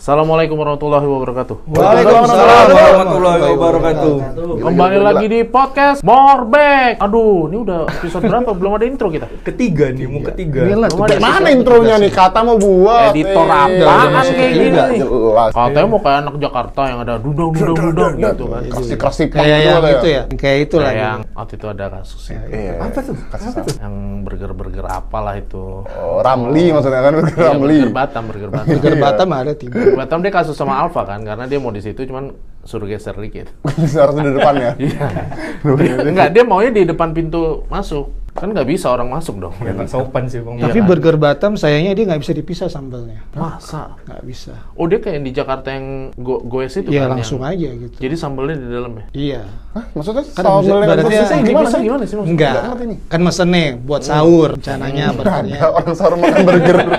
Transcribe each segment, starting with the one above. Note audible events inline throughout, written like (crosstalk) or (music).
Assalamualaikum warahmatullahi wabarakatuh. Waalaikumsalam warahmatullahi wabarakatuh. Kembali lagi di podcast Morbek. Aduh, ini udah episode berapa? Belum ada intro kita. Ketiga nih, mau ketiga. Belum ada Mana intronya nih? Kata mau buat. Editor Eh, apaan kayak gini? Jelas. Katanya mau kayak anak Jakarta yang ada dudang dudang dudang gitu kan. Kerasi-kerasi punk kayak gitu yang kayak. itu ya kayak itu lagi yang waktu itu ada kasus itu. Iya. Apa tuh? Yang burger-burger apalah itu. Oh, Ramli maksudnya kan Iya, Ramli. burger Batam, burger Batam. Burger Batam ada tiba Burger Batam dia kasus sama Alfa kan karena dia mau di situ cuman suruh geser dikit. (laughs) Harusnya di depan ya. Iya. Enggak, dia maunya di depan pintu masuk. Kan nggak bisa orang masuk dong. Kelihatan sopan sih bang. Iya tapi kan? burger Batam sayangnya dia nggak bisa dipisah sambelnya Masa? nggak bisa Oh dia kayak di Jakarta yang go goes itu iya kan? langsung yang- aja gitu Jadi sambelnya di dalam ya? iya Hah, maksudnya Kan sambal bisa- yang berarti ya- gimana sih? gimana sih maksudnya? enggak kan mesen nih buat sahur rencananya Ada orang sahur makan burger. (laughs)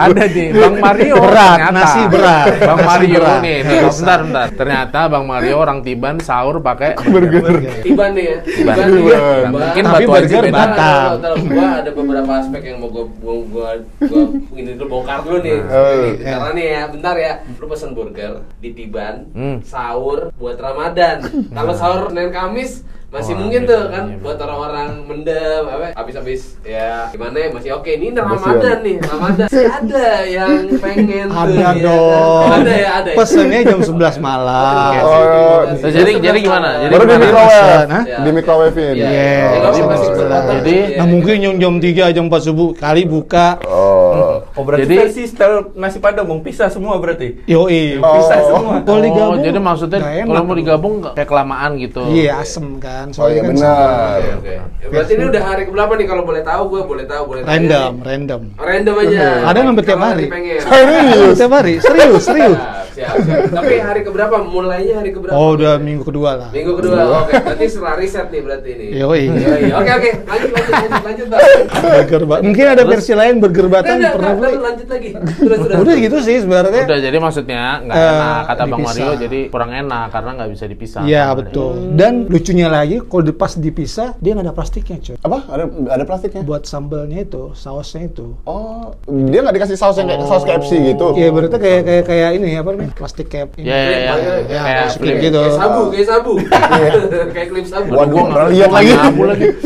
Ada nih, Bang Mario Berat, ternyata. nasi berat. Bang Mario nih, nih, bentar, bentar. Ternyata Bang Mario orang Tiban sahur pakai burger. Tiban nih ya. Tiban. ya. Mungkin batu beda. Tahu, tahu. Gua ada beberapa aspek yang mau gua gua gua, gua ini dulu bongkar dulu nih. Oh, Nih, Karena nih ya, bentar ya. Lu pesen burger di Tiban, Hmm. sahur buat Ramadan. Kalau sahur Senin Kamis masih Wah, mungkin tuh kan iya. buat orang-orang mendem apa habis-habis ya gimana ya masih oke ini udah Masih Ramadan ada. nih Ramadan Masih (laughs) ada yang pengen tuh ada ya. dong ada ya ada ya pesennya jam 11 malam Oh, Terus jadi jadi gimana? Jadi Baru di microwave, di. Iya. Iya, Ya, apa-apa, 11. kesempatan. Jadi, nah mungkin yang jam 3 jam 4 subuh kali buka Oh. Oh berarti Jadi- style nasi padang bang pisah semua berarti. yoi Oh. Pisah semua. kalau Oh, digabung jadi maksudnya kalau mau digabung kayak kelamaan gitu. iya asem kan Oh iya kan benar. Oke, oke. Ya, berarti ini udah hari keberapa nih kalau boleh tahu gue boleh tahu boleh tanya random random Oh, Random aja. Ada yang hampir tiap hari. Serius. Tiap hari, serius, serius. Siap, siap, siap. Tapi hari keberapa? Mulainya hari keberapa? Oh, udah minggu kedua lah. Minggu kedua. Oke, berarti setelah riset nih berarti ini. Yoi. Yoi. Oke, oke. Lanjut, lanjut, lanjut, lanjut. Bang. (laughs) Burger. Mungkin ada versi lain burger Batam Nggak, pernah beli. lanjut lagi. Sudah, sudah. Udah gitu sih sebenarnya. Udah jadi maksudnya nggak Eh, enak kata Bang dipisah. Mario jadi kurang enak karena nggak bisa dipisah. Iya betul. Dan lucunya lagi, kalau di- pas dipisah dia nggak ada plastiknya coy. Apa? Ada ada plastiknya? Buat sambelnya itu, sausnya itu. Oh, dia nggak dikasih saus yang kayak saus KFC gitu. Iya berarti kayak kayak kayak ini apa namanya plastik cap ini. Iya, iya, iya. Ya, Kayak gitu. Kayak sabu, kayak sabu. (laughs) kayak klip sabu. Waduh, Gua pernah nggak- lihat gua lagi. nyabu lagi. (laughs)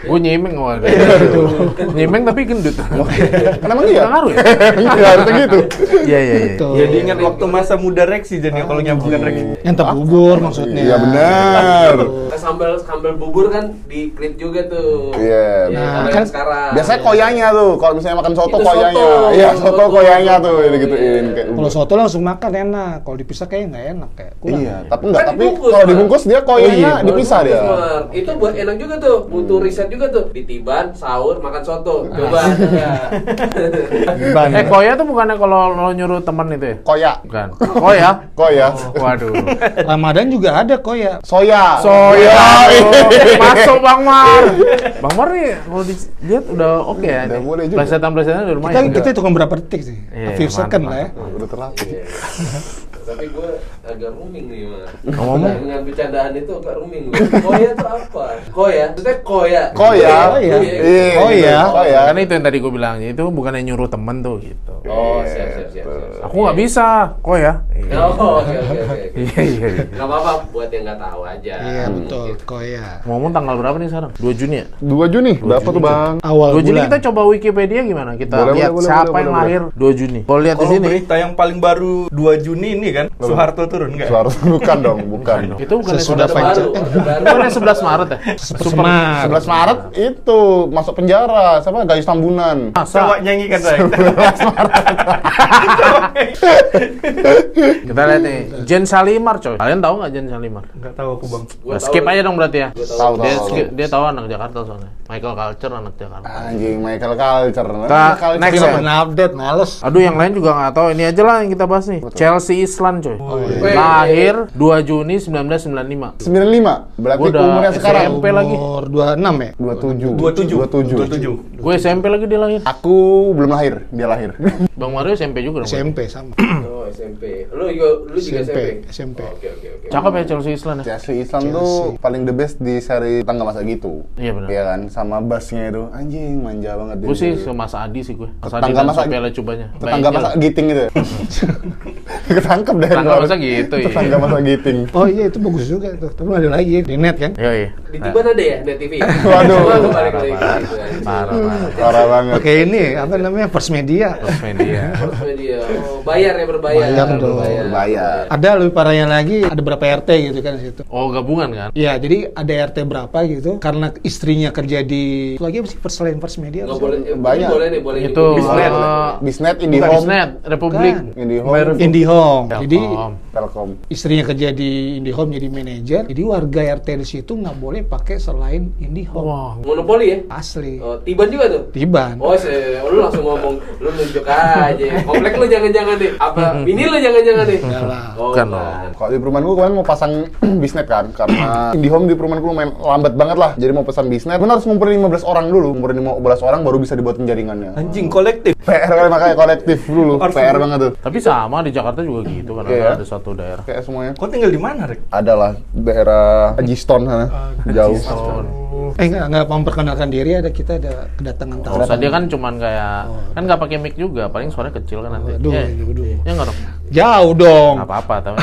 Gue nyimeng wah. nyimeng tapi gendut. Kan (laughs) emang iya? Nggak ngaruh ya? Iya, harusnya gitu. Iya iya iya. Jadi ingat waktu masa muda Reksi jadi kalau nyambungkan Reksi. Yang tak bubur maksudnya. Iya benar. Nah, sambal sambal bubur kan di klip juga tuh. Iya. Ya, Nah, kan yang sekarang. Biasanya koyanya tuh, kalau misalnya makan soto koyanya. soto. Iya, soto koyanya tuh. Iya. Kayak- Kalau soto langsung makan enak. Kalau dipisah kayaknya nggak enak kayak. kurang. Iya, tapi enggak, Kan tapi kalau dibungkus dia koyanya Oh, iya. dipisah dia. Itu buat enak juga tuh, butuh riset juga tuh. Di Tiban, sahur, makan soto. Coba. (laughs) ya. Ban. Eh koya tuh bukannya kalau lo nyuruh teman itu ya? Koya. Bukan. Koya? (laughs) Koya. Waduh. (laughs) Ramadan juga ada kok ya. Soya. Soya. Iya. Masuk Bang Mar. Bang Mar nih kalau dilihat udah oke ya. Udah boleh juga. Plesetan-plesetan udah Kita lumayan. kita hitungan berapa detik sih? Iya, A few second lah ya. Udah terlatih. Tapi gue agak rooming nih, Mas. Ngomong-ngomong. Dengan bercandaan itu agak rooming gue. Koya itu apa? Koya? Maksudnya koya? Koya. Koya. Iya, Oh, gitu. iya. Koya. Kan itu yang tadi gue bilang, itu bukannya nyuruh temen tuh gitu. Oh, siap, siap, siap. siap. Aku nggak bisa, koya. Oh, oke, oke, oke. oke. (laughs) Iya iya. iya. Gak apa-apa buat yang nggak tahu aja. Iya betul, kok ya. Ngomong tanggal berapa nih sekarang? 2 Juni ya? 2 Juni, berapa tuh, Bang? Awal 2 Juni kita coba Wikipedia gimana? Kita Boleh, lihat boleh, siapa boleh, yang boleh, lahir 2 Juni. Kalau lihat di sini, berita yang paling baru 2 Juni ini kan, Soeharto turun enggak? Suara bukan dong, bukan. itu bukan Sesudah baru, baru. Bukannya 11 Maret ya? Semar. 11 Maret itu masuk penjara, siapa Gayus Tambunan. Coba Masa? nyanyikan saya. (laughs) Kita lihat nih, Jen Salimar coy. Kalian tahu nggak Jen Salimar? Enggak tahu aku, Bang. Gua Nah, tahu skip nih. aja dong berarti ya. Gua tahu. Dia tahu. skip, dia tahu anak Jakarta soalnya. Michael Culture anak Jakarta. Anjing Michael Culture. Culture. next Film ya. update, males. Aduh yang lain juga nggak tahu. Ini aja lah yang kita bahas nih. Chelsea Islan coy. iya. Lahir 2 Juni 1995. 95, berarti Gua udah umurnya sekarang SMP lagi. Umur 26 ya? 27. 27. 27. Gue SMP lagi dia lahir. Aku belum lahir, dia lahir. Bang Mario SMP juga dong. SMP sama. Oh, SMP. Lu juga lu juga SMP, SMP. SMP. Oh, Oke oke oke. Cakep ya Chelsea Island ya? Chelsea Islam tuh paling the best di seri tangga masa gitu. Iya, benar. Iya kan, sama bassnya itu anjing manja banget. Gue sih dia. ke Mas Adi sih gue. Mas Adi Tetangga dan Mas Adi. Sophia Lecubanya. Tetangga masa giting gitu. ya? (laughs) Ketangkep deh. Tetangga masa gitu, iya. Tetangga masa giting. Oh iya itu bagus juga tuh. Tapi ada lagi di net kan. Iya iya. Di Tiban ada ya net TV. (laughs) Waduh. Anjing. Parah parah. Parah banget. Oke ini apa namanya First Media. Terus media. Terus media. Oh, bayar ya berbayar. Bayar dong. Berbayar. Ada lebih parahnya lagi ada berapa RT gitu kan di situ. Oh gabungan kan? Iya, jadi ada RT berapa gitu karena istrinya kerja di lagi apa sih first selain first media Nggak apa sih? boleh. eh, Banyak. Boleh nih boleh. Itu. Bisnet. eh, Bisnet, IndiHome. Bisnet, Republik. Bukan. IndiHome. IndiHome. Jadi Telkom. Telkom. istrinya kerja di IndiHome jadi manajer. Jadi warga RT di situ nggak boleh pakai selain IndiHome. Wah. Monopoli ya? Asli. Oh, Tiban juga tuh. Tiban. Oh, se lu langsung ngomong, lu nunjuk aja. Komplek lu jangan-jangan deh. Apa (laughs) bini lu jangan-jangan deh. Enggak lah. Oh, Bukan enggak. Kalau di perumahan gue kemarin mau pasang (clears throat) bisnet kan, karena (clears throat) IndiHome di perumahan gue main lambat banget lah. Jadi mau pesan bisnet, benar harus ngumpulin 15 orang dulu. Ngumpulin 15 orang baru bisa dibuatin jaringannya. Anjing kolektif. PR kali makanya kolektif dulu, PR banget tuh. Tapi sama di Jakarta juga gitu kan Iya. ada satu daerah. Kayak semuanya. Kau tinggal di mana, Rek? Ada lah daerah Ajiston sana, jauh. Oh. Eh nggak nggak memperkenalkan diri ada kita ada kedatangan tamu. Usah dia kan cuman kayak kan nggak pakai mic juga, paling suaranya kecil kan nanti. Aduh, Ya, aduh. ya nggak dong. Jauh dong. Nggak apa-apa tapi.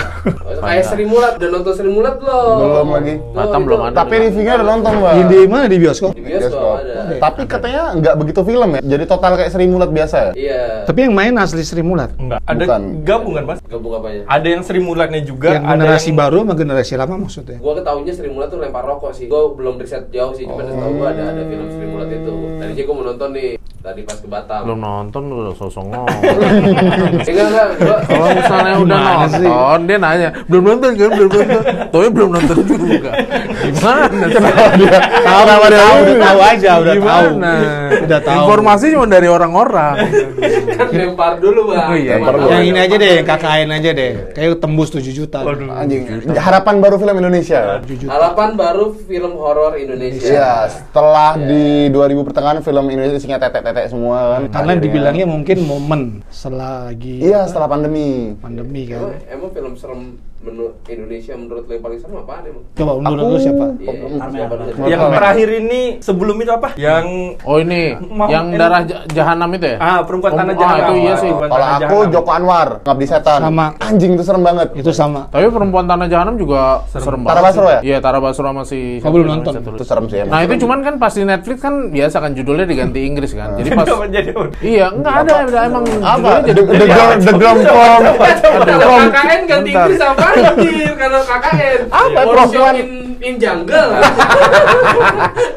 Oh, (laughs) Kayak Sri Mulat, udah nonton Sri Mulat belum? Belum lagi. Itu. belum ada. Tapi reviewnya udah nonton, Mbak. Di, di mana di bioskop? Di bioskop ada. Tapi katanya nggak begitu film ya. Jadi total kayak Sri Mulat biasa ya. Iya. Tapi yang main asli Sri Mulat. Enggak. Ada Bukan. gabungan, Mas. Gabung apanya? Ada yang Sri Mulatnya juga, yang ada generasi yang... baru sama generasi lama maksudnya. Gua ketahunya Sri Mulat tuh lempar rokok sih. Gua belum riset jauh sih, cuma tahu gua ada ada film Sri Mulat itu. Tadinya gua mau nonton nih tadi pas ke Batam. Belum nonton lu udah sosok ngomong. (laughs) Enggak enggak, gua misalnya udah Gimana sih? nonton, dia nanya, belum nonton kan, belum nonton. Tapi belum nonton juga. Gimana sih? Tahu, tahu, udah tahu aja, udah tahu. Gimana? Udah tahu. Informasi cuma dari orang-orang. kan lempar dulu, Bang. Oh, iya, iya. Yang ini aja deh, yang KKN aja deh. Kayak tembus 7 juta. Anjing. Harapan baru film Indonesia. 7 juta. Harapan baru film horor Indonesia. Iya, setelah di 2000 pertengahan film Indonesia isinya tetek-tetek semua kan. Karena Akhirnya- dibilangnya mungkin momen selagi Iya, setelah pandemi. Pandemi Emang, kan. emang film serem menurut Indonesia menurut lo yang paling serem apaan emang? Coba menurut lu siapa? Iya, siapa dulu? Yang terakhir ini sebelum itu apa? Yang Oh ini, Mau- yang enak. darah ja- jahanam itu ya? ah perempuan Oh, tanah ah, jahanam. itu iya sih. Kalau aku Jahanam. Joko Anwar, Ngabdi Setan. Sama. Anjing itu serem banget. Itu sama. Tapi perempuan tanah jahanam juga serem, banget. Tara Basro ya? Iya, Tara Basro sama si Kau belum nonton? Itu serem sih emang. Nah itu cuman kan pas di Netflix kan biasa kan judulnya diganti Inggris kan. Jadi pas Iya, enggak ada, emang apa? The, jadi the, girl, the girl from KKN ganti. Inggris apa anjir? Kalau KKN Apa, perempuan? in, in jungle (laughs)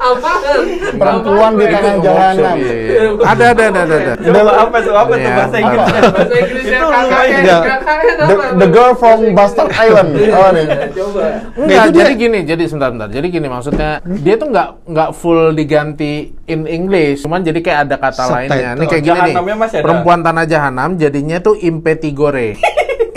Apaan? perempuan di Itu jahanam. workshop, iya. Ada, ada, ada, ada. ada. Coba apa tuh? Apa tuh Iya. bahasa Inggrisnya? Bahasa Inggrisnya Itu KKN lumayan. KKN The, apa? the girl from Bastard Island. Apa nih? Coba Enggak, itu dia- jadi gini, jadi sebentar, sebentar. Jadi gini maksudnya, dia tuh nggak nggak full diganti in English, cuman jadi kayak ada kata lainnya. Ini kayak gini nih. Jahanamnya masih ada. Perempuan tanah jahanam jadinya tuh impetigore.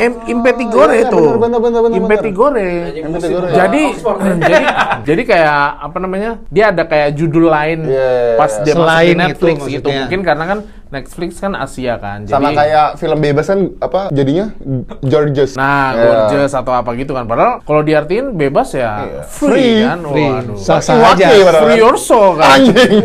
Em, impetigore iya, tuh. bener, bener, bener, bener. impetigore. Ke Jadi, (laughs) jadi, jadi kayak apa namanya? Dia ada kayak judul lain Iya, iya, pas iya. dia masuk Selain di itu Netflix gitu. maksudnya. Mungkin karena kan Netflix kan Asia kan. Jadi, Sama kayak film bebas kan apa jadinya Georges. Nah, Ya. gorgeous atau apa gitu kan. Padahal kalau diartiin bebas ya Iya. free, Free, kan. free. Waduh. Wakil aja. Free your soul kan. Anjing.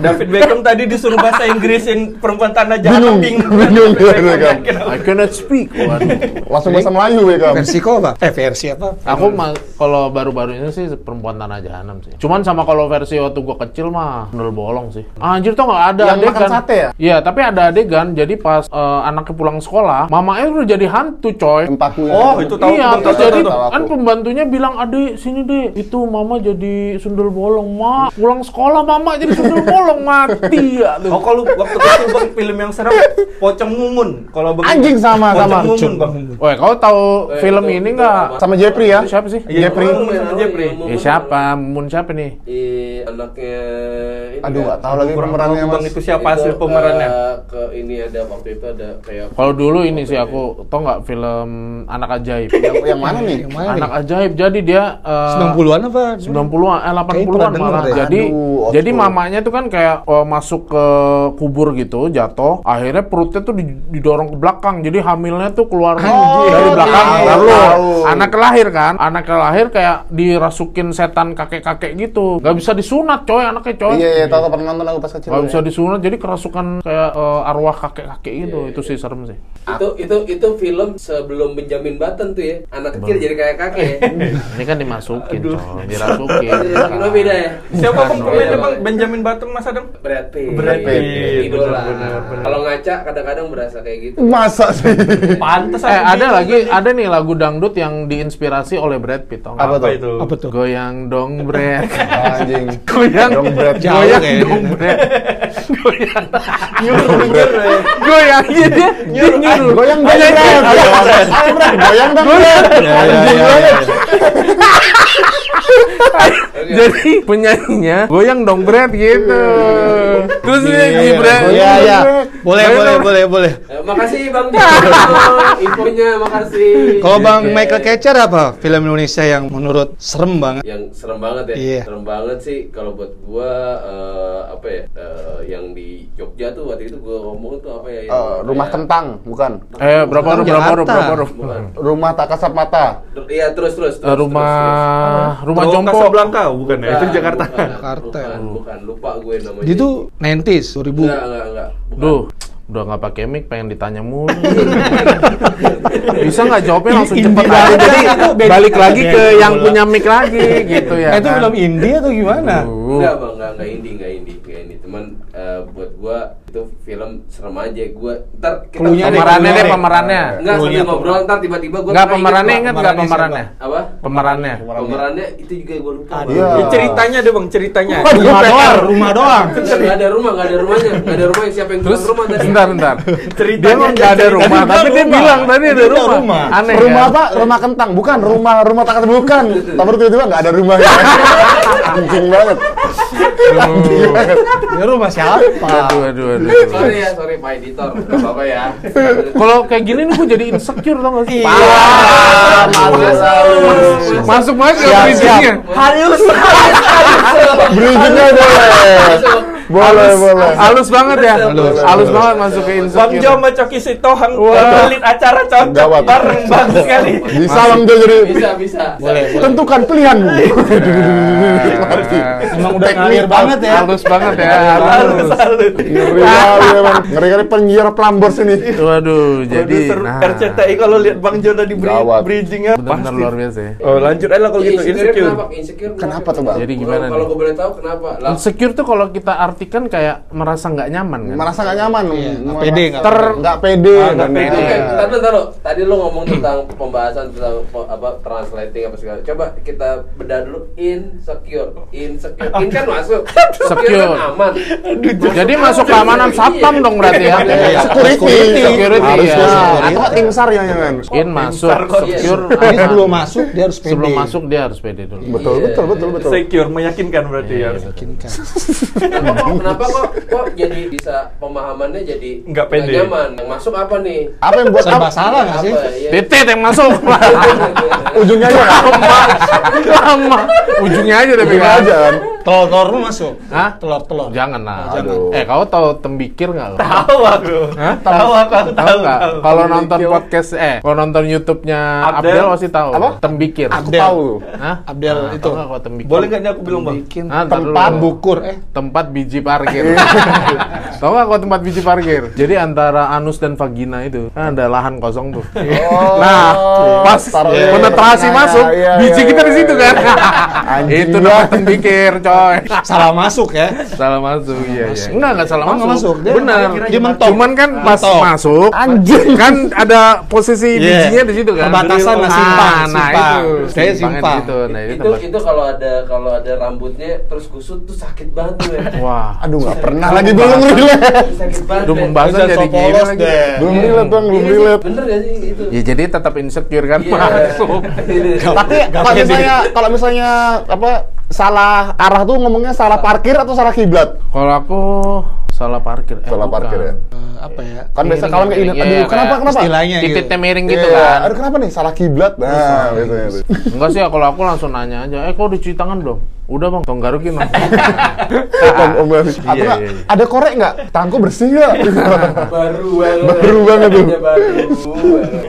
David Beckham tadi disuruh bahasa Inggrisin perempuan tanah Bingung, jahanam bingung David (laughs) Beckham. I cannot speak. Waduh. Langsung bahasa Melayu ya kan. Versi kau apa? Eh versi apa? Aku kalau baru-baru ini sih perempuan tanah jahanam sih. Cuman sama kalau versi waktu gua kecil mah bener bolong sih. Anjir tuh nggak ada Yang makan sate ya? Iya, tapi ada adegan. Jadi pas eh, anaknya pulang sekolah, mamanya udah jadi hantu coy. Empaku. Oh, itu tahu iya, tahu, terus tahu, jadi tahu, tahu kan pembantunya bilang, "Adek, sini deh. Itu mama jadi sundel bolong, Ma. Pulang sekolah mama jadi sundel bolong, mati ya tuh." Oh kalau waktu kecil bang film yang serem Pocong Mumun kalau begitu. Anjing sama, Pocong sama. Mumun bang. Woi, kau tahu Eh, film itu- ini itu nggak? apa? Sama Jeffrey ya. Itu siapa sih? Jeffrey. Mumun sama Jeffrey. Eh, siapa? Mun siapa nih? Eh, anaknya ini Aduh, kan. nggak tahu lagi pemerannya mas. bang itu siapa Itu, asli pemeran trennya. ke ini ada waktu itu ada kayak Kalau dulu ini sih aku tau nggak film Anak Ajaib. (laughs) Yang, yang mana nih? Yang mana Anak nih? Ajaib. Jadi dia eh, 90-an apa? 90-an, eh 80-an pernah denger malah. Jadi Aduh, jadi mamanya tuh kan kayak eh, masuk ke kubur gitu, jatuh. Akhirnya perutnya tuh di- didorong ke belakang. Jadi hamilnya tuh keluar dari belakang. Lalu anak lahir kan, anak lahir kayak dirasukin setan kakek-kakek gitu. Gak bisa disunat coy anaknya coy. Iya, iya, tahu pernah nonton aku pas kecil. Gak ya. bisa disunat, jadi kerasukan kayak eh, arwah kakek-kakek gitu. Itu sih serem sih. itu itu itu film sebelum Benjamin Button tuh ya anak kecil jadi kayak kakek ya (laughs) Ini kan dimasukin coy, dirasukin. Kira beda ya Siapa pemainnya bang? Benjamin Button Mas Adam? Brad Pitt Brad Pitt. idola kalau ngaca kadang-kadang berasa kayak gitu Masa sih? Pantes Eh ada lagi, ada nih lagu dangdut yang diinspirasi oleh Brad Pitt. tau nggak? Apa tuh? itu? Apa tuh? Goyang dong Brad. Anjing. (laughs) goyang Dong Brad. Goyang dong Brad. (laughs) goyang. Nyuruh nyuruh ya. goyang dia. Nyuruh. Goyang dong, Brad. Ayo, Brad. Goyang dong, Brad. Anjing banget. (laughs) Jadi penyanyinya goyang dong Brad gitu. Terus dia Iya, Gibran. Iya, iya. Boleh, boleh, boleh, boleh. Eh, makasih bang infonya makasih Kalau Bang Oke. Michael Catcher apa film Indonesia yang menurut serem banget? yang serem banget ya Iya. serem banget sih kalau buat gua eh, apa ya eh, yang di Jogja tuh waktu itu gua ngomong tuh apa ya yang Eh, rumah kayak- kentang, bukan? Eh berapa huruf berapa Jakarta. berapa bukan Rumah tak kasat mata. iya terus terus, terus rumah terus, rumah Terowongan jompo. Casablanca bukan ya? Itu Bukan, Jakarta. bukan, (laughs) Jakarta. bukan, bukan lupa gue namanya Dia tuh 90s, 2000. enggak enggak enggak bukan. Duh, udah nggak pakai mic, pengen ditanya mulu. (laughs) Bisa nggak jawabnya langsung cepet aja. Jadi Itu (laughs) beda- balik lagi ke beda yang punya mic lagi gitu ya. Eh, itu kan? film indie atau gimana? Enggak bang, enggak, enggak indie, enggak indie, enggak indie. Cuman eh, buat gua itu film serem aja. Gua ntar kita Pemerannya deh, deh. pemerannya. Enggak sambil ngobrol ntar tiba-tiba gua Nggak pemerannya inget, ingat Bang. nggak Pemerannya pemerannya? Apa? Pemerannya. Pemerannya itu juga gua lupa. Bang. Iya. Ya, ceritanya deh bang, ceritanya. Rumah doang, rumah doang. (laughs) Enggak, enggak ada rumah, enggak ada rumahnya, enggak ada rumahnya. Siapa yang Terus, rumah tadi? bentar, bentar. (laughs) Ceritanya Dia nggak ada rumah, tapi dia rumah. bilang tadi ada rumah. rumah. Aneh rumah ya? apa? Rumah kentang, bukan rumah rumah tak bukan. Tapi tiba-tiba nggak ada rumahnya. (laughs) Anjing banget. Banget. Ya rumah siapa? Aduh, aduh, aduh. Sorry ya, sorry Pak Editor. Enggak apa-apa ya. Kalau kayak gini nih gue jadi insecure tau gak sih? Ah, Masuk. Masuk masuk ke Siap, bridging-nya. Halus. Boleh. Boleh, boleh. Halus banget ya. Halus. Halus banget masuk ke Bang insecure. Jo sama Coki Sitohang pelit acara cocok Gawat. bareng bagus sekali. Bisa Bang Jo jadi Bisa, bisa. Boleh, boleh. tentukan pilihanmu. Emang udah ngalir banget ya. Halus banget ya. Halus, Halus. halus. Ngeri kali emang. Ngeri kali penyiar pelambors ini. Waduh, jadi Produser nah. RCTI kalau lihat Bang Jo tadi bridgingnya pasti. luar biasa ya. Oh lanjut aja lah kalau gitu Insecure kenapa? Tuh, Bang? Jadi gimana Kalau gue boleh tahu kenapa? Insecure tuh kalau kita artikan kayak merasa nggak nyaman kan? Merasa nggak nyaman. Iya, nggak Merasa pede, nggak ter pede. nggak pede. Ah, nggak dan- pede. Oke, Iya. tadi lo ngomong tentang pembahasan tentang apa translating apa segala. Coba kita bedah dulu insecure. Insecure. In kan masuk. Secure. kan aman. Jadi masuk keamanan satpam dong berarti ya. Iya. Security. Security, Harusnya. ya. Atau tim SAR ya jangan. In masuk, secure. Sebelum masuk dia harus pede. Sebelum masuk dia harus pede dulu. Betul, Iya. betul, betul, betul. Secure meyakinkan berarti ya. (laughs) (laughs) Kenapa kok, kok jadi bisa pemahamannya jadi Nggak pede. nyaman? Yang masuk apa nih? Apa yang buat apa? salah nggak sih? Ya. Titit yang masuk. (laughs) Ujungnya aja kan? Lama. Ujungnya aja tapi kan. aja? Telur-telur lu masuk. Hah? Telur-telur. Jangan lah. Aduh. Eh, kau tahu tembikir nggak? lo? Tahu aku. Hah? Tahu aku Tahu nggak? Kalau nonton podcast eh, kalau nonton YouTube-nya Abdel. Abdel pasti tahu. Apa? Tembikir. Aku Abdel. tahu. Hah? Abdel Nah, itu. tahu tembikir? Boleh nggak nih aku bilang bang? Tempat bukur eh. tempat biji parkir. (laughs) Tahu nggak kok tempat biji parkir? Jadi antara anus dan vagina itu kan ada lahan kosong tuh. Oh, Nah, pas penetrasi masuk, iya, biji iya, kita di iya, situ iya. kan. Itu namanya tembikir, coy. Salah masuk ya. Salah masuk, iya iya. Enggak, enggak salah Oh, masuk. masuk. Dia Benar. dia mentok. Cuman kan pas Mentok. masuk, Anjing. kan ada posisi Iya. bijinya di situ kan. Perbatasan lah, Ah, simpang, Nah, simpang. itu. Di simpang. Nah, itu itu tempat. itu kalau ada kalau ada rambutnya terus kusut tuh sakit banget tuh ya. Wah. Aduh, nggak pernah lagi belum relate. sakit banget. Aduh, ya. pembahasan Bisa jadi gini sopolos lagi. Belum relate bang, belum Iya sih, relate. Bener gak sih itu? Ya jadi tetap insecure kan Iya. masuk. (laughs) Tapi kalau misalnya kalau misalnya apa salah arah tuh ngomongnya salah parkir atau salah kiblat? Kalau aku Salah parkir. Eh, Salah parkir ya. Eh, apa ya? Kan biasa kalau nggak ingat, Iya, aduh kenapa kayak kenapa? Istilahnya gitu. Titiknya miring gitu Iya, kan. Aduh kenapa nih salah kiblat? Nah, biasanya tuh. Enggak sih, kalau aku langsung nanya aja, eh kok udah cuci tangan belum? Udah bang, tong garukin bang. Om, om, om. Atau Iya, iya, iya. ada korek nggak? Tangku bersih nggak? (laughs) Baru banget. Baru banget tuh.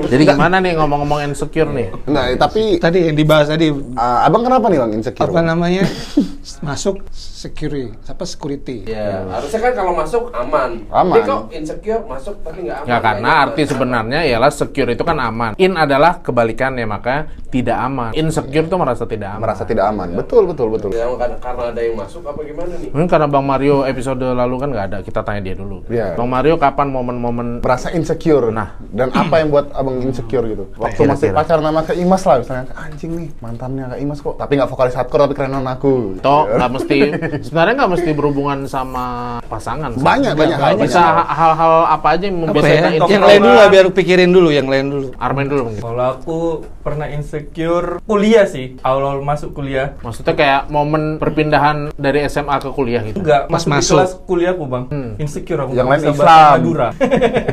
Jadi gimana nih ngomong-ngomong insecure nih? nah, tapi Tadi yang dibahas tadi ah, abang kenapa nih bang insecure? apa namanya (laughs) masuk security apa security Ya, harusnya kan kalau masuk aman. Aman. Ini kok insecure masuk tapi nggak aman. Ya karena Kayaknya arti aman. sebenarnya ialah secure itu kan aman. In adalah kebalikannya, maka tidak aman. Insecure itu merasa tidak aman. Merasa tidak aman. Betul, betul, betul. Ya, karena, karena ada yang masuk apa gimana nih? Mungkin karena Bang Mario episode lalu kan nggak ada, kita tanya dia dulu. Iya. Bang Mario kapan momen-momen Merasa insecure. Nah. dan apa yang buat abang insecure gitu? Waktu Kira-kira. masih pacaran sama Kak Imas lah, misalnya anjing nih mantannya Kak Imas kok, tapi nggak vokalis hardcore tapi kerenan aku. Toh Iya. Nggak mesti sebenarnya nggak mesti berhubungan sama pasangan. Banyak, banyak hal. Bisa ha- hal-hal apa aja yang apa ya membiasakan yang lain dulu lah biar pikirin dulu yang lain dulu Armen dulu mungkin. Kalau aku pernah insecure kuliah sih, awal masuk kuliah. Maksudnya kayak momen perpindahan dari SMA ke kuliah gitu. Enggak, Pas masuk, masuk. kelas kuliahku bang, Hmm. insecure aku. Yang lain Islam. Madura.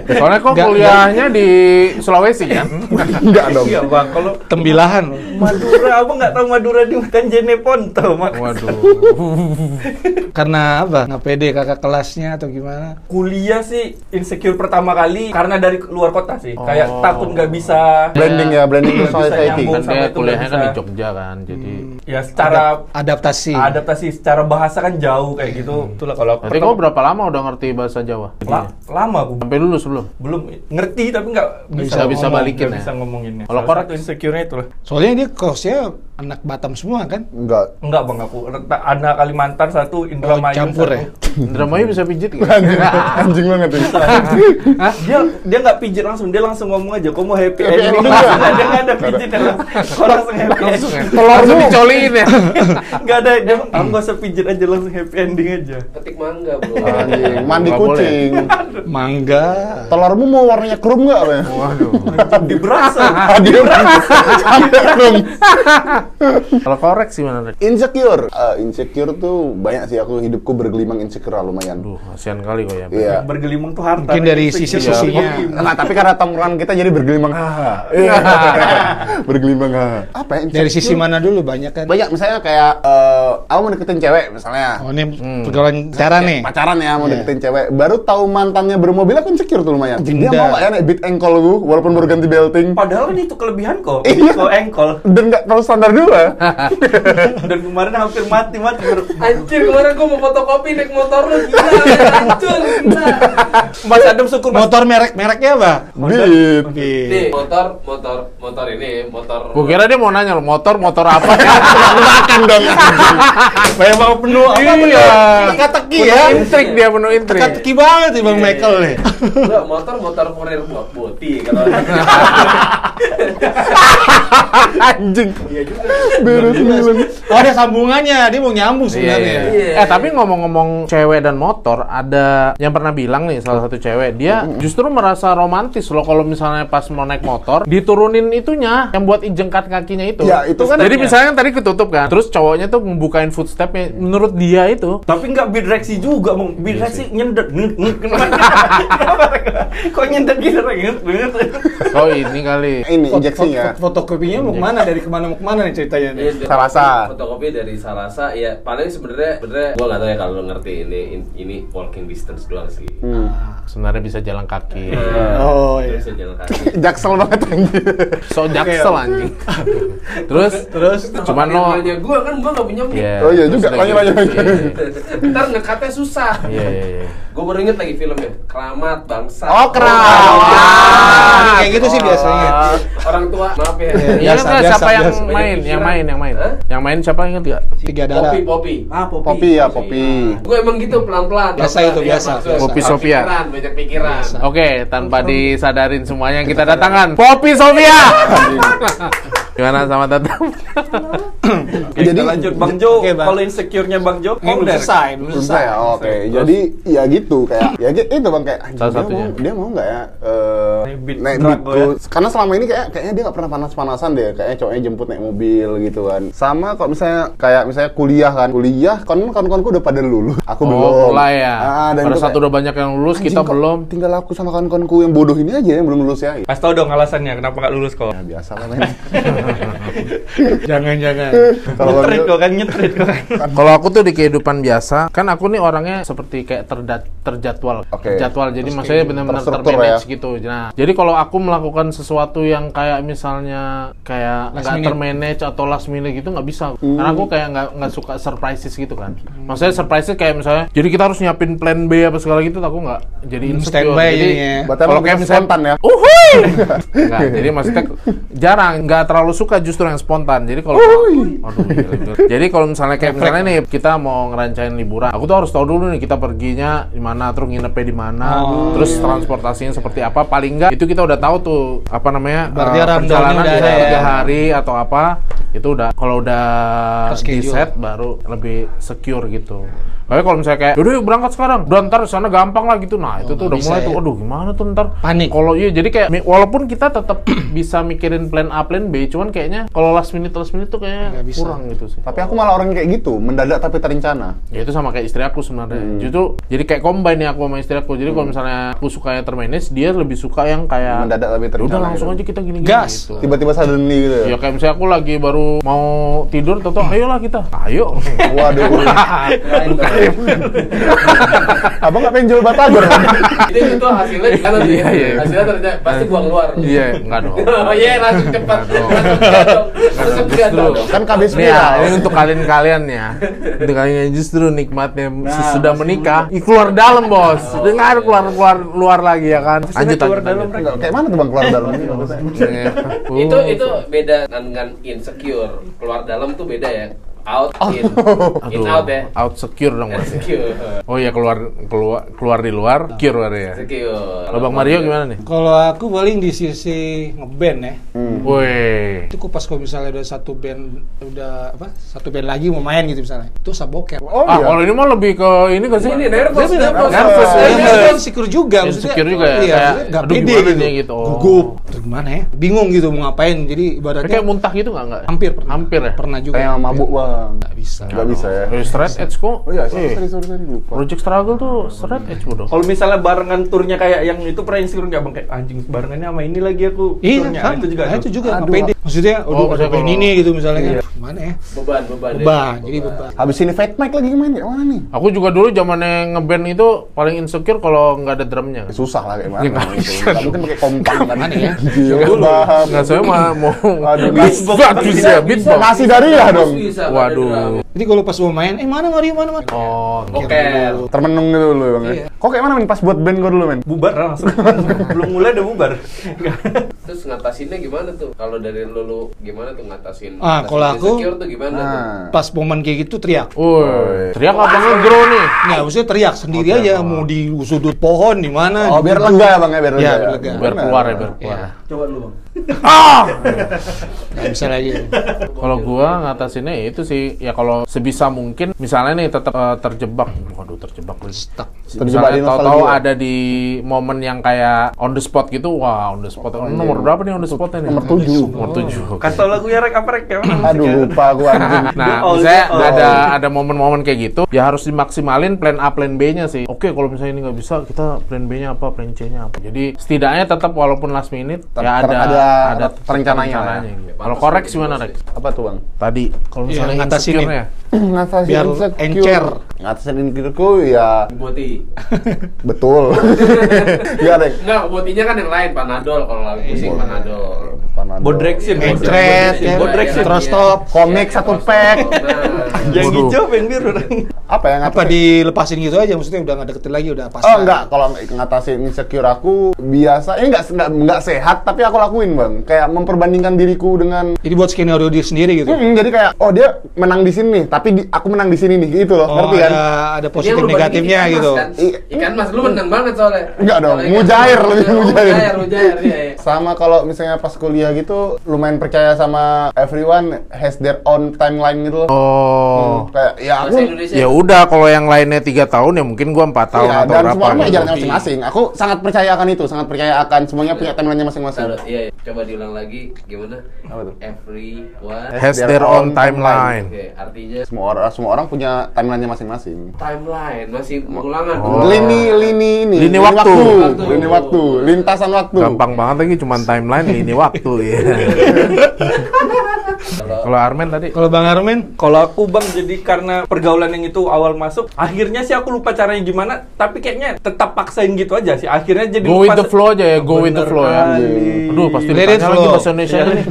Soalnya kok Nggak- kuliahnya di Sulawesi kan? (laughs) Enggak dong. Iya bang, kalau tembilahan Madura, abang nggak tahu Madura di kan Jeneponto, mak. Waduh. (laughs) karena apa nggak pede kakak kelasnya atau gimana Kuliah sih insecure pertama kali karena dari luar kota sih. Oh. Kayak takut nggak bisa Blending ya, blending bisa society. kan dia itu kuliahnya kan di. Jogja kan, jadi. ya secara adaptasi adaptasi secara bahasa kan jauh kayak gitu. Itulah kalau aku Berarti kau berapa lama udah ngerti bahasa Jawa? La- lama aku Sampai lulus belum? belum ngerti tapi nggak bisa Bisa- bisa balikin nggak ya? bisa ngomonginnya. Kalau satu insecure-nya itulah. soalnya dia kosnya anak Batam semua kan Enggak. Enggak bang aku anak Kalimantan satu Indramayu campur satu. ya? (laughs) Indramayu bisa pijit gitu? Anjing, (laughs) anjing banget (laughs) tuh. dia dia nggak pijit langsung dia langsung ngomong aja kok mau happy Happy ending dia nggak ada pijit dia langsung langsung happy ya? ending Langsung dicoliin ya? nggak ada dia aku nggak usah pijit aja langsung happy ending aja Petik mangga, Bro. Anjing, mandi kucing. mangga Telurmu mau warnanya krum nggak apa ya? Waduh. di berasa Dia sampai krum. (laughs) Kalau korek sih mana? Insecure. Eh, insecure tuh banyak sih aku hidupku bergelimang insecure lah, lumayan. Aduh, kasihan kali kok ya. Iya. bergelimang tuh harta Mungkin dari Insecure. sisi-sisinya. Nah, tapi karena tongkrongan kita jadi bergelimang haha. (laughs) Iya. (laughs) bergelimang haha. Apa ya? dari insecure? sisi mana dulu banyak kan Banyak misalnya kayak eh aku mau deketin cewek misalnya. oh ini pergaulan cara nih Pacaran ya mau Iya. deketin cewek. Baru tahu mantannya bermobil aku insecure tuh lumayan. Dia mau ya naik beat ankle gue walaupun baru ganti belting. padahal kan itu kelebihan kok Iya. kok engkol Dan nggak terlalu standar dua. (laughs) dan kemarin hampir mati mati Anjir, kemarin gua mau fotokopi naik motor lu gila, hancur, gila. Mas Adem syukur mas motor merek mereknya apa. Nih, motor, motor, motor ini, motor. Gue kira dia mau nanya lo, motor, motor apa? (laughs) Makan dong. (laughs) Bayang bawa penuh apa Iya. teka-teki ya intrik dia, penuh intrik. teka-teki banget nih bang Michael nih Enggak, motor, motor kurir buat boti kalau. Anjing. Iya juga. Beres sembilan. oh ada sambungannya dia mau nyambung Iya, sebenarnya iya. Iya. Eh tapi ngomong-ngomong cewek dan motor, ada yang pernah bilang nih salah satu cewek, dia justru merasa romantis loh kalau misalnya pas mau naik motor, diturunin itunya yang buat jengkat kakinya itu. Ya, itu kan- Jadi misalnya tadi ketutup kan, terus cowoknya tuh membukain footstepnya, menurut dia itu tapi nggak bidireksi juga mau bidireksi nyendet kok nyendet gitu Oh ini kali. Ini injeksinya. fotokopinya mau ke mana dari ke mana mau ke mana nih ceritanya nih Iya, dari- Salasa. Fotokopi dari Salasa, ya paling sebenarnya sebenarnya gua nggak tahu ya kalau lo ngerti ini ini walking distance doang sih. Hmm. Sebenarnya bisa jalan kaki. Oh, Nggak iya. Bisa jalan kaki. (laughs) Jaksel banget anjing. So jaksel anjing. (laughs) terus terus cuman lo Nanya gua kan gua nggak punya mic. Iya. Oh iya juga, lanjut, lanjut. Iya, (laughs) Ntar ngekatnya susah. Iya iya iya. Gue baru inget lagi filmnya Keramat Bangsa. Oh, Keramat. Ah, kayak gitu sih biasanya Orang tua, maaf ya. Iya Biasa, siapa yang main, yang main, yang main, Hah? yang main siapa inget gak? tiga darah Popi, Popi. ah popi Popi ya, Popi. Gue emang gitu pelan-pelan. Biasa itu, Iya, biasa, biasa. Popi banyak Sofia. pikiran, Banyak pikiran. Oke, tanpa disadarin semuanya kita datangkan Poppy Sofia. (laughs) Gimana sama tetap? Oke, Jadi- lanjut Bang Jo. Bang. Kalau insecure-nya Bang Jo, Ini belum selesai, belum Belum selesai. saya, oke. Jadi ya gitu kayak ya gitu, itu bang kayak dia satunya. mau dia mau nggak ya eh, Naik beat ya. tuh. Karena selama ini kayak kayaknya dia nggak pernah panas-panasan deh. Kayaknya cowoknya jemput naik mobil gitu kan. Sama kok misalnya kayak misalnya kuliah kan, kuliah kan kawan-kawanku udah pada lulus, aku belum. Oh, mulai ya. Ah, dan Pada kayak, udah banyak yang lulus, kita kok belum. Tinggal aku sama kawan-kawanku yang bodoh ini aja yang belum lulus ya. Ya Kasih tau dong alasannya kenapa nggak lulus kok. biasa lah (laughs) (laughs) men. Jangan-jangan. Kalau Nyetrit kok kan, nyetrit kok kan. (laughs) Kalau aku tuh di kehidupan biasa, kan aku nih orangnya seperti kayak terda- terjadwal, Oke. terjadwal. Jadi maksudnya benar-benar termanage ya. gitu. Nah, jadi kalau aku melakukan sesuatu yang kayak misalnya kayak nggak termanage atau last minute gitu nggak bisa. Karena aku kayak nggak nggak suka surprises gitu kan. Maksudnya surprises kayak misalnya, jadi kita harus nyiapin plan B apa segala gitu, aku nggak jadi Hmm, insecure. standby Jadi. Berarti kalau kayak misalnya spontan ya? Uhuy! (laughs) Enggak, jadi maksudnya jarang, nggak terlalu suka justru yang spontan. Jadi kalau Aduh, gila, gila. Jadi kalau misalnya kayak misalnya nih kita mau ngerancain liburan, aku tuh harus tahu dulu nih kita perginya di mana, terus nginepnya di mana, Oh, terus transportasinya seperti apa. Paling enggak itu kita udah tahu tuh apa namanya Berarti rundown-nya perjalanan bisa tiga ya. hari atau apa itu udah kalau udah di set baru lebih secure gitu. Tapi kalau misalnya kayak, udah yuk berangkat sekarang, udah ntar sana gampang lah gitu. Nah itu tuh udah mulai ya. tuh, aduh gimana tuh ntar Panik. Kalau iya jadi kayak walaupun kita tetap (clears throat) bisa mikirin plan A, plan B, cuman kayaknya kalau last minute last minute tuh kayaknya bisa. kurang gitu sih. Tapi aku malah orang kayak gitu, mendadak tapi terencana. Ya itu sama kayak istri aku sebenarnya. Hmm. Justru jadi kayak combine nih aku sama istri aku. Jadi kalau misalnya aku suka yang termanage, dia lebih suka yang kayak Mendadak tapi "Ya terencana Udah langsung gitu." aja kita gini-gini Gas. gitu. Tiba-tiba suddenly gitu ya. Ya kayak misalnya aku lagi baru mau tidur, tau ayolah kita. Ayo. Waduh. (laughs) (laughs) Abang nggak pengen jual batagor? itu itu hasilnya gimana tuh Iya, iya. hasilnya ternyata pasti buang keluar Iya, enggak dong. (laughs) oh iya langsung cepat langsung dong kan KB ya, spiral. ini untuk kalian-kalian ya. Untuk kalian yang justru nikmatnya sudah menikah, keluar dalam bos. Dengar keluar keluar luar lagi ya kan. Lanjut keluar dalam, Kayak mana tuh bang keluar dalam? Iya. (laughs) itu Uh. itu beda dengan insecure keluar dalam tuh beda ya out in in Aduh, out ya out secure dong berarti. insecure Oh iya keluar keluar keluar di luar, secure berarti ya. insecure Kalau Bang Mario gimana nih? Kalau aku paling di sisi ngeband ya. Hmm. Woi. Itu pas kalau misalnya udah satu band udah apa? Satu band lagi mau main gitu misalnya. Itu saboker. Oh ah, iya. kalau ini mah lebih ke ini gak sih? ini nervous Dia nervous nervous, Iya, iya. dia insecure juga juga ya, Iya, maksudnya aduh, pede gitu. gitu, oh. Gugup. Terus gimana ya? Bingung gitu mau ngapain. Jadi ibaratnya kayak muntah gitu nggak nggak? hampir pernah. Hampir ya. Pernah juga. Kayak mabuk bang. Nggak bisa. Nggak bisa ya. Eh, straight edge kok. Oh iya, sorry, sorry, sorry, sorry, lupa. Project Struggle tuh straight edge bodoh. Kalau misalnya barengan turnya kayak yang itu pernah insecure nggak bang kayak anjing barengannya sama ini lagi aku Iya, turnya sama. itu juga Nah, itu juga Aduh. nggak pede. Maksudnya, Oh, aduh, ada maksudnya band kalau- ini gitu misalnya. Iya. Gimana ya? beban beban ya. Beban, jadi beban. Habis ini Fat Mike lagi main kayak mana nih? Aku juga dulu zamannya ngeband itu paling insecure kalau nggak ada drumnya. Ya, susah lah kayak mana. Ya, (laughs) nggak gitu. mungkin pakai kompang kan. Mana ya? Iya, paham. Nggak saya mah mau Aduh, ya beatbox. Masih dari ya dong. Waduh. Jadi kalau pas mau main, eh mana Mario, mana Mario? Oh, oke Termenung gitu dulu bang. ya. Iya. Kok kayak mana men pas buat band gue dulu men? bubar lah langsung (laughs) belum mulai udah bubar (laughs) terus ngatasinnya gimana tuh kalau dari lu, lu gimana tuh ngatasin Ah, ngatasin kalau aku- tuh gimana tuh Nah. Pas momen kayak gitu teriak. Woi, teriak apa ngegrow nih? Nggak, maksudnya teriak sendiri Oke, aja. oh. Mau di sudut pohon, di mana. Oh biar lega ya bang ya biar lega. Iya, biar lega. Biar Benar. keluar ya, biar keluar. Iya. coba dulu bang Ah! Nggak bisa lagi. Kalau gua ngatasinnya ya itu sih ya kalau sebisa mungkin misalnya nih tetap eh, terjebak. Waduh, terjebak stuck. Terjebak di Misalnya tahu-tahu ada di momen yang kayak on the spot gitu. Wah, on the spot. Nomor berapa nih on the spotnya nih? Nomor tujuh. Nomor tujuh. oke. kasih tau lagunya rek apa rek Aduh lupa aku anjing. Nah, Oh, misalnya oh. ada ada momen-momen kayak gitu, ya harus dimaksimalin plan A, plan B-nya sih. Oke, kalau misalnya ini nggak bisa, kita plan B-nya apa, plan C-nya apa. Jadi setidaknya tetap walaupun last minute Ter- ya ada ada- lah ya. gitu. Kalau korek gimana, Rek? Apa tuh bang? Tadi kalau Iya, misalnya ngatasin insecure-nya. Ngatasin Biar insecure. encer. Ngatasin insecure ya boti (laughs) betul. (laughs) Iya deh. enggak botinya kan yang lain panadol kalau lagi pusing panadol Panadol. Bodrexin Entret, ya, Bodrexin terus stop. Komik satu pack. nah yang hijau yang biru Apa ya Apa dilepasin gitu aja, maksudnya udah nggak deketin lagi, udah pas. Oh enggak, kalau ngatasin insecure aku biasa, ini enggak, enggak, enggak sehat, tapi aku lakuin bang. Kayak memperbandingkan diriku dengan Jadi buat skenario diri sendiri gitu. Hmm, jadi kayak oh dia menang di sini, tapi di- aku menang di sini nih, gitu loh, Oh, ngerti kan? ada positif yang negatifnya ikan mas, gitu. kan? Ikan mas lu menang banget soalnya Enggak dong, mujair, lebih mujair. mujair mujair iya, iya. Sama kalau misalnya pas kuliah gitu tuh lumayan percaya sama everyone has their own timeline gitu loh. Oh. Kayak ya aku. Ya udah kalau yang lainnya tiga tahun ya mungkin gua empat tahun Iya, atau dan berapa. semua orang gitu. jalannya masing-masing. Aku sangat percaya akan itu, sangat percaya akan semuanya punya timeline-nya masing-masing. Iya, iya. coba diulang lagi gimana? Apa tuh? Everyone. Has their own timeline. Oke, artinya Semua orang semua orang punya timeline-nya masing-masing. timeline masih ulangan. Oh. Lini lini ini. Lini waktu. Waktu. Lini waktu, lintasan waktu. Gampang banget lagi cuman timeline ini waktu ya. (laughs) Kalau Armen tadi Kalau Bang Armin, Kalau aku bang jadi karena pergaulan yang itu awal masuk, akhirnya sih aku lupa caranya gimana, tapi kayaknya tetap paksain gitu aja sih. Akhirnya jadi go with the flow aja ya, go with the flow ya. Aduh, pasti ditanya lagi bahasa Indonesia nih.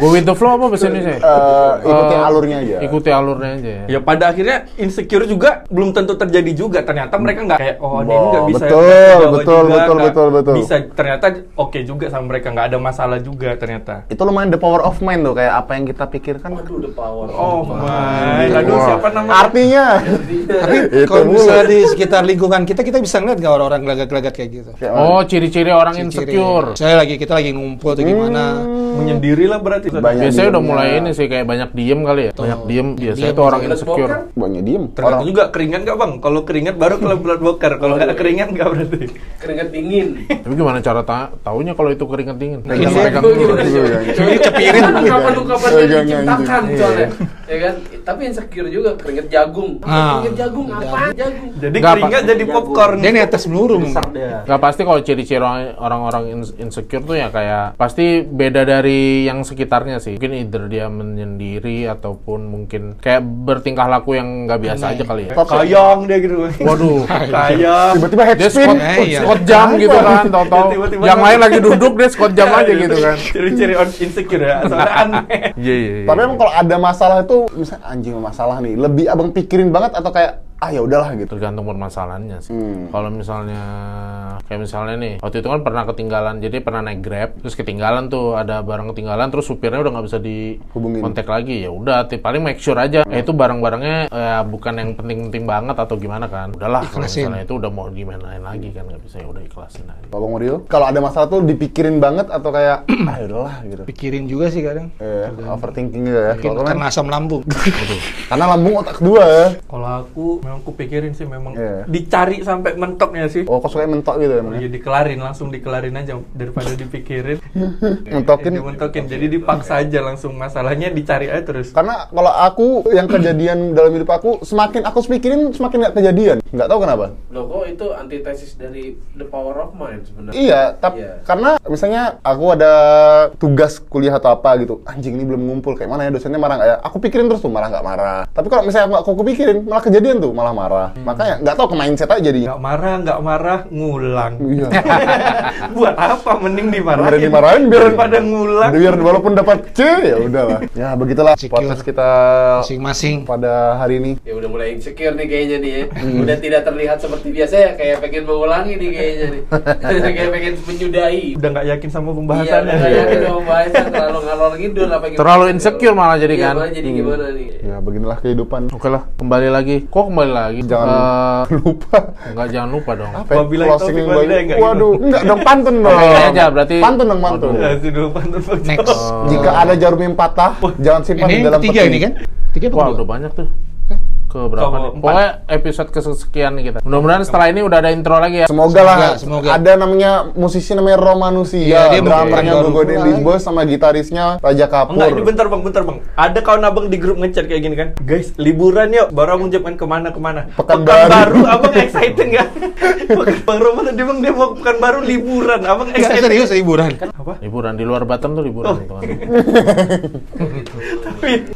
Go with the flow apa bahasa Indonesia? Eh, ikuti Eh, alurnya aja. Ikuti alurnya aja ya. Ya pada akhirnya insecure juga belum tentu terjadi juga. Ternyata mereka nggak kayak oh ini nggak bisa Betul, betul, juga, betul, betul, betul. Bisa ternyata oke juga sama mereka nggak ada masalah juga ternyata. Itu lumayan the power of mind tuh, kayak apa yang kita pikirkan. Aduh, the power. Oh my, aduh Wah. siapa namanya? Artinya, (laughs) tapi Itu kalau misalnya di sekitar lingkungan kita, kita bisa ngeliat nggak orang-orang gelagat-gelagat kayak gitu? Oh, ciri-ciri orang Ciri-ciri. insecure. Saya lagi kita lagi ngumpul atau gimana? Menyendiri lah berarti. Banyak Biasanya udah mulai ini sih kayak banyak diem kali ya. Banyak diem biasanya diem. itu orang Blood insecure. banyak diem. Tergantung Orang juga keringat nggak bang? Kalau keringat baru kalau blood boker. Kalau nggak keringat nggak berarti. Keringet dingin. Tapi gimana cara ta taunya kalau itu keringet dingin? Pegang- Pegang-pegang dulu. Sih? Iya, Coba cepirin. Kapan lu kapan Pegang dia anjing. diciptakan Iya. soalnya. Ya kan? Tapi insecure juga keringet jagung. Ah. Keringet jagung apa? Jagung. Jadi Pak. jadi popcorn. Dia netes meluru. Gak pasti kalau ciri-ciri orang- orang-orang ins- insecure tuh ya kayak pasti beda dari yang sekitarnya sih. Mungkin either dia menyendiri ataupun mungkin kayak bertingkah laku yang nggak biasa aja kali ya. Kayang dia gitu. Waduh. (laughs) Kayang. tiba-tiba head Dia spin. squat, Eh, iya. jam gitu kan, tau-tau yang lain lagi duduk dia squat jam aja gitu kan. On insecure ya. Soalnya aneh. Iya iya. iya. Tapi emang kalau ada masalah itu, misalnya anjing masalah nih, lebih abang pikirin banget atau kayak ah ya udahlah gitu. tergantung permasalahannya sih. Hmm. Kalau misalnya kayak misalnya nih, waktu itu kan pernah ketinggalan, jadi pernah naik Grab, terus ketinggalan tuh ada barang ketinggalan, terus supirnya udah nggak bisa di Hubungin. kontak lagi. Ya udah, paling make sure aja. Eh, itu barang-barangnya ya, bukan yang penting-penting banget atau gimana kan. Udahlah, kalau misalnya itu udah mau gimana lagi kan nggak bisa ya udah ikhlasin aja. Kalau Bang Mario, kalau ada masalah tuh dipikirin banget atau kayak (clears throat) ah ya udahlah gitu. Pikirin juga sih kadang. Eh, overthinking gitu ya. Mungkin Kalau karena kan, asam lambung. (laughs) karena lambung otak kedua ya. Kalau aku memang aku pikirin sih memang Iya. dicari sampai mentoknya sih. Oh, kok suka mentok gitu ya? Oh, iya dikelarin langsung dikelarin aja daripada dipikirin. (laughs) Mentokin. Dimentokin. Jadi dipaksa aja langsung masalahnya dicari aja terus. Karena kalau aku yang kejadian dalam hidup aku semakin aku pikirin semakin nggak kejadian. Nggak tahu kenapa. Loh kok itu antitesis dari the power of mind sebenarnya. Iya, tapi Iya. karena misalnya aku ada tugas kuliah atau apa gitu, anjing ini belum ngumpul kayak mana ya dosennya marah nggak ya? Aku pikirin terus tuh marah nggak marah. Tapi kalau misalnya aku, aku pikirin malah kejadian tuh malah marah. Makanya nggak tahu ke mindset aja jadinya. Nggak marah, nggak marah, ngulang. Iya. (laughs) Buat apa? Mending dimarahin. Mending dimarahin biar daripada ngulang. Biar walaupun dapat C ya udahlah. Ya begitulah Secure. podcast kita Masing-masing. pada hari ini. Ya udah mulai insecure nih kayaknya nih ya. Hmm. Udah tidak terlihat seperti biasa ya, kayak pengen mengulangi nih kayaknya nih. (laughs) kayak pengen menyudahi. Udah nggak yakin sama Iya, pembahasannya. udah yakin sama bahasan terlalu ngalor ngidul apa gimana. Terlalu insecure malah jadi Iya, kan. malah jadi gimana nih? Ya beginilah kehidupan. Oke lah, kembali lagi. Kok kembali lagi? Jangan Eh, lupa. Enggak, jangan lupa dong. Apa? Wabillahi Closing yang nggak gitu? Waduh, enggak dong pantun dong. Oke, aja, berarti- Pantun dong pantun. Ya, sih dulu pantun. Next. Jika ada jarum yang patah, jangan simpan Ini di dalam ketiga peti. ini kan? Tiga apa Wah, udah banyak tuh. Ke berapa Ke nih? Pokoknya episode kesekian kita. Mudah-mudahan setelah ini udah ada intro lagi ya. Semoga lah. Semoga, semoga. Ada namanya musisi namanya Romanusia, Iya, dia drummernya baru Gogo pulang. Lisbos sama gitarisnya Raja Kapur. Enggak, ini bentar bang, bentar bang. Ada kawan abang di grup ngechat kayak gini kan, guys liburan yuk. Baru abang jawabkan ke mana ke mana. Pekanbaru. abang excited nggak? bang Roman tadi bang dia mau pekan baru liburan, abang Enggak excited. serius liburan. Apa? Liburan di luar Batam tuh liburan Oh. teman. (laughs)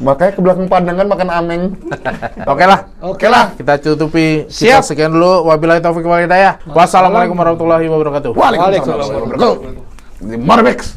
Makanya ke belakang pandangan makan ameng. (laughs) Oke lah. Oke lah. Kita tutupi. Siap. Kita sekian dulu. Wabillahi taufiq wal hidayah. Wassalamualaikum warahmatullahi wabarakatuh. Waalaikumsalam warahmatullahi wabarakatuh. Di Marbex.